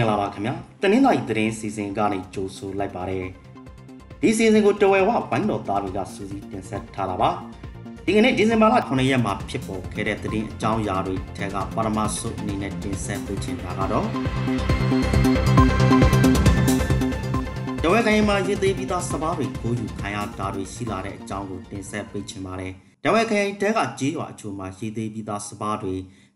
္ဂလာပါခင်ဗျာတနင်္လာရီသတင်းစီစဉ်ကနေကြိုဆိုလိုက်ပါတယ်ဒီစီစဉ်ကိုတဝဲဝဝိုင်းတော်သားတွေကစူးစီးတင်ဆက်ထားတာပါဒီကနေ့ဒီဇင်ဘာလ9ရက်မှာဖြစ်ပေါ်ခဲ့တဲ့သတင်းအကြောင်းအရာတွေထဲကပရမစုအနေနဲ့တင်ဆက်ပေးချင်တာကတော့တဝဲခိုင်မှာရည်သေးပြီးသားစပားတွေကိုယူခံရတာတွေရှိလာတဲ့အကြောင်းကိုတင်ဆက်ပေးချင်ပါတယ်တဝဲခိုင်တဲကကြေးရွာအချို့မှာရည်သေးပြီးသားစပားတွေ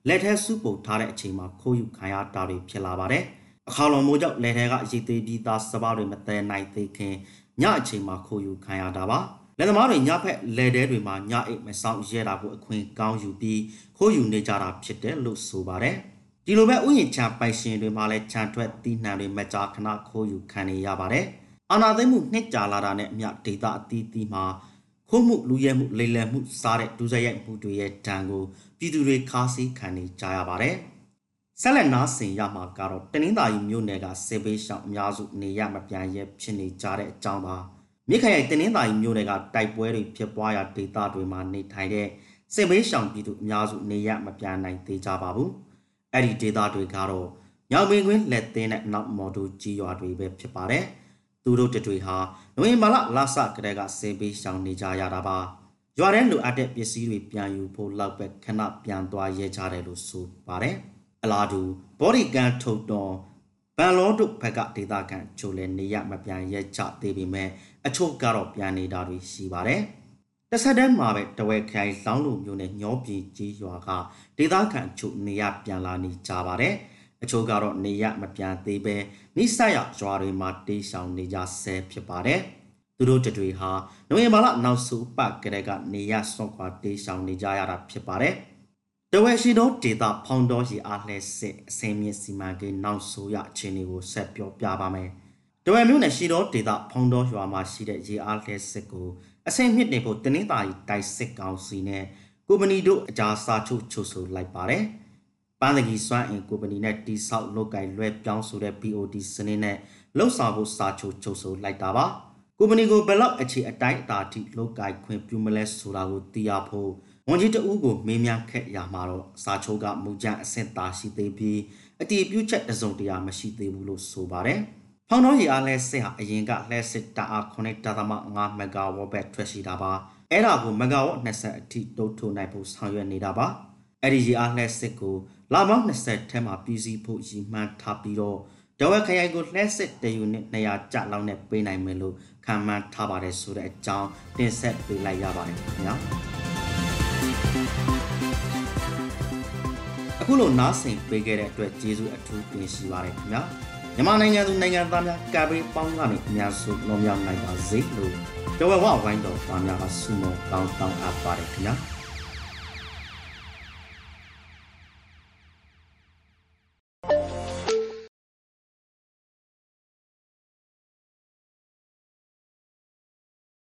လက်ထဲစုပုတ်ထားတဲ့အချိန်မှာခိုးယူခံရတာတွေဖြစ်လာပါတယ်။ အခါလွန်မိုးကြောင့်လက်ထဲကအရေးသေးပြီးသားစပားတွေမတည်နိုင်သေးခင်ညအချိန်မှာခိုးယူခံရတာပါ။လက်သမားတွေညဖက်လက်ထဲတွေမှာညအိတ်မဆောင်ရဲတာကိုအခွင့်ကောင်းယူပြီးခိုးယူနေကြတာဖြစ်တယ်လို့ဆိုပါတယ်။ဒီလိုပဲဥယျာဉ်ချပိုင်ရှင်တွေမှာလည်းခြံထွက်တီးနှံတွေမကြာခဏခိုးယူခံနေရပါတယ်။အာနာသိမှုနှစ်ကြာလာတာနဲ့အမျှဒေတာအသီးသီးမှာခိုးမှုလူရဲမှုလိမ်လည်မှုစားတဲ့ဒုစရိုက်မှုတွေရဲ့ဒဏ်ကိုပြည်သူတွေခါးစည်းခံနေကြရပါတယ်။ ဆက်လက်နားဆင်ရမှာကတော့တနင်္သာရီမြို့နယ်ကစေဘေးရှောင်အများစုနေရမပြန်ရဲဖြစ်နေကြတဲ့အကြောင်းပါ။မြစ်ခရိုင်တနင်္သာရီမြို့နယ်ကတိုက်ပွဲတွေဖြစ်ပွားရာဒေသတွေမှာနေထိုင်တဲ့စေဘေးရှောင်ပြည်သူအများစုနေရမပြန်နိုင်သေးကြပါဘူး။အဲ့ဒီဒေသတွေကတော့ညောင်ပင်ကွင်းလက်သင်းနဲ့နောက်မော်ဒူကြီးရွာတွေပဲဖြစ်ပါတယ်။သူတို့တတွေဟာနိုဝင်ဘာလလဆကတည်းကဆေးပေးရှောင်နေကြရတာပါရွာထဲလိုအပ်တဲ့ပစ္စည်းတွေပြန်ယူဖို့လောက်ပဲခဏပြန်သွားရဲကြတယ်လို့ဆိုပါတယ် အလားတူဘော်ဒီကန်ထုတ်တော်ဘန်လောတို့ဘက်ကဒေသခံချိုလဲနေရမပြန်ရဲကြသေးပေမဲ့အချို့ကတော့ပြန်နေတာတွေရှိပါတယ်တစ်ဆက်တည်းမှာပဲတဝဲခိုင်လောင်းလိုမျိုးနဲ့ညောပြည်ကြီးရွာကဒေသခံချိုနေရပြန်လာနေကြပါတယ်အချို့ကတော့နေရမပြန်သေးပဲနိစရရွာတွေမှာတေးဆောင်နေကြဆဲဖြစ်ပါတယ်သူတို့တတွေဟာနိုဝင်ဘာလနောက်ဆုံးပတ်ကလေးကနေရဆွန့်ခွာတေးဆောင်နေကြရတာဖြစ်ပါတယ် တဝဲရှိသောဒေတာဖောင်တော်ရှိအားလဲစစ်အစင်းမြင့်စီမံကိန်းနောက်ဆိုရအခြေအနေကိုဆက်ပြောပြပါမယ်တဝဲမြို့နယ်ရှိသောဒေတာဖောင်တော်ရွာမှာရှိတဲ့ရေအားလဲစစ်ကိုအစင်းမြင့်နေဖို့တနင်္သာရီတိုက်စစ်ကောင်စီနဲ့ကုမ္ပဏီတို့အကြစာချုပ်ချုပ်ဆိုလိုက်ပါတယ်။ပန်းတကြီးစွမ်းအင်ကုမ္ပဏီနဲ့တိဆောက်လုပ်ကိုင်လွှဲပြောင်းဆိုတဲ့ BOD စနစ်နဲ့လှုပ်ဆောင်ဖို့စာချုပ်ချုပ်ဆိုလိုက်တာပါကုမ္ပဏီကိုဘယ်လောက်အခြေအတိုင်းအတာထိလုပ်ကိုင်ခွင့်ပြုမလဲဆိုတာကိုသိရဖို့ ဝန်ကြီးတဦးကိုမေးမြန်းခဲ့ရမှာတော့စာချုပ်ကမူကြမ်းအဆင့်သာရှိသေးပြီးအတည်ပြုချက်တစုံတရာမရှိသေးဘူးလို့ဆိုပါတယ်ဖောင်တော်ရေအားလဲစစ်ဟာအရင်ကလှဲစစ်တအား9.5မဂါဝတ်ဘက်ထွက်ရှိတာပါအဲ့ဒါကိုမဂါဝတ်20အထိတိုးထိုးနိုင်ဖို့ဆောင်ရွက်နေတာပါအဲ့ဒီရေအားလှဲစစ်ကိုလာမောင်း20ထဲမှာပြည်စည်းဖို့ရည်မှန်းထားပြီးတော့ဒဝက်ခရိုင်ကိုလှည့်စစ်တယူနစ်200ကျလောက်နဲ့ပေးနိုင်မယ်လို့ခံမှန်းထားပါတယ်ဆိုတဲ့အကြောင်းတင်ဆက်ပေးလိုက်ရပါတယ်ခင်ဗျာ အခုလိုနားဆင်ပေးခဲ့တဲ့အတွက်ကျေးဇူးအထူးတင်ရှိပါတယ်ခင်ဗျာမြန်မာနိုင်ငံသူနိုင်ငံသားများကာဘေးပေါင်းကနေအများစုလွန်မြောက်နိုင်ပါစေလို့ဒဝက်ဝဝိုင်းတော်သားများကဆုမွန်တောင်းတောင်းအပ်ပါတယ်ခင်ဗျာ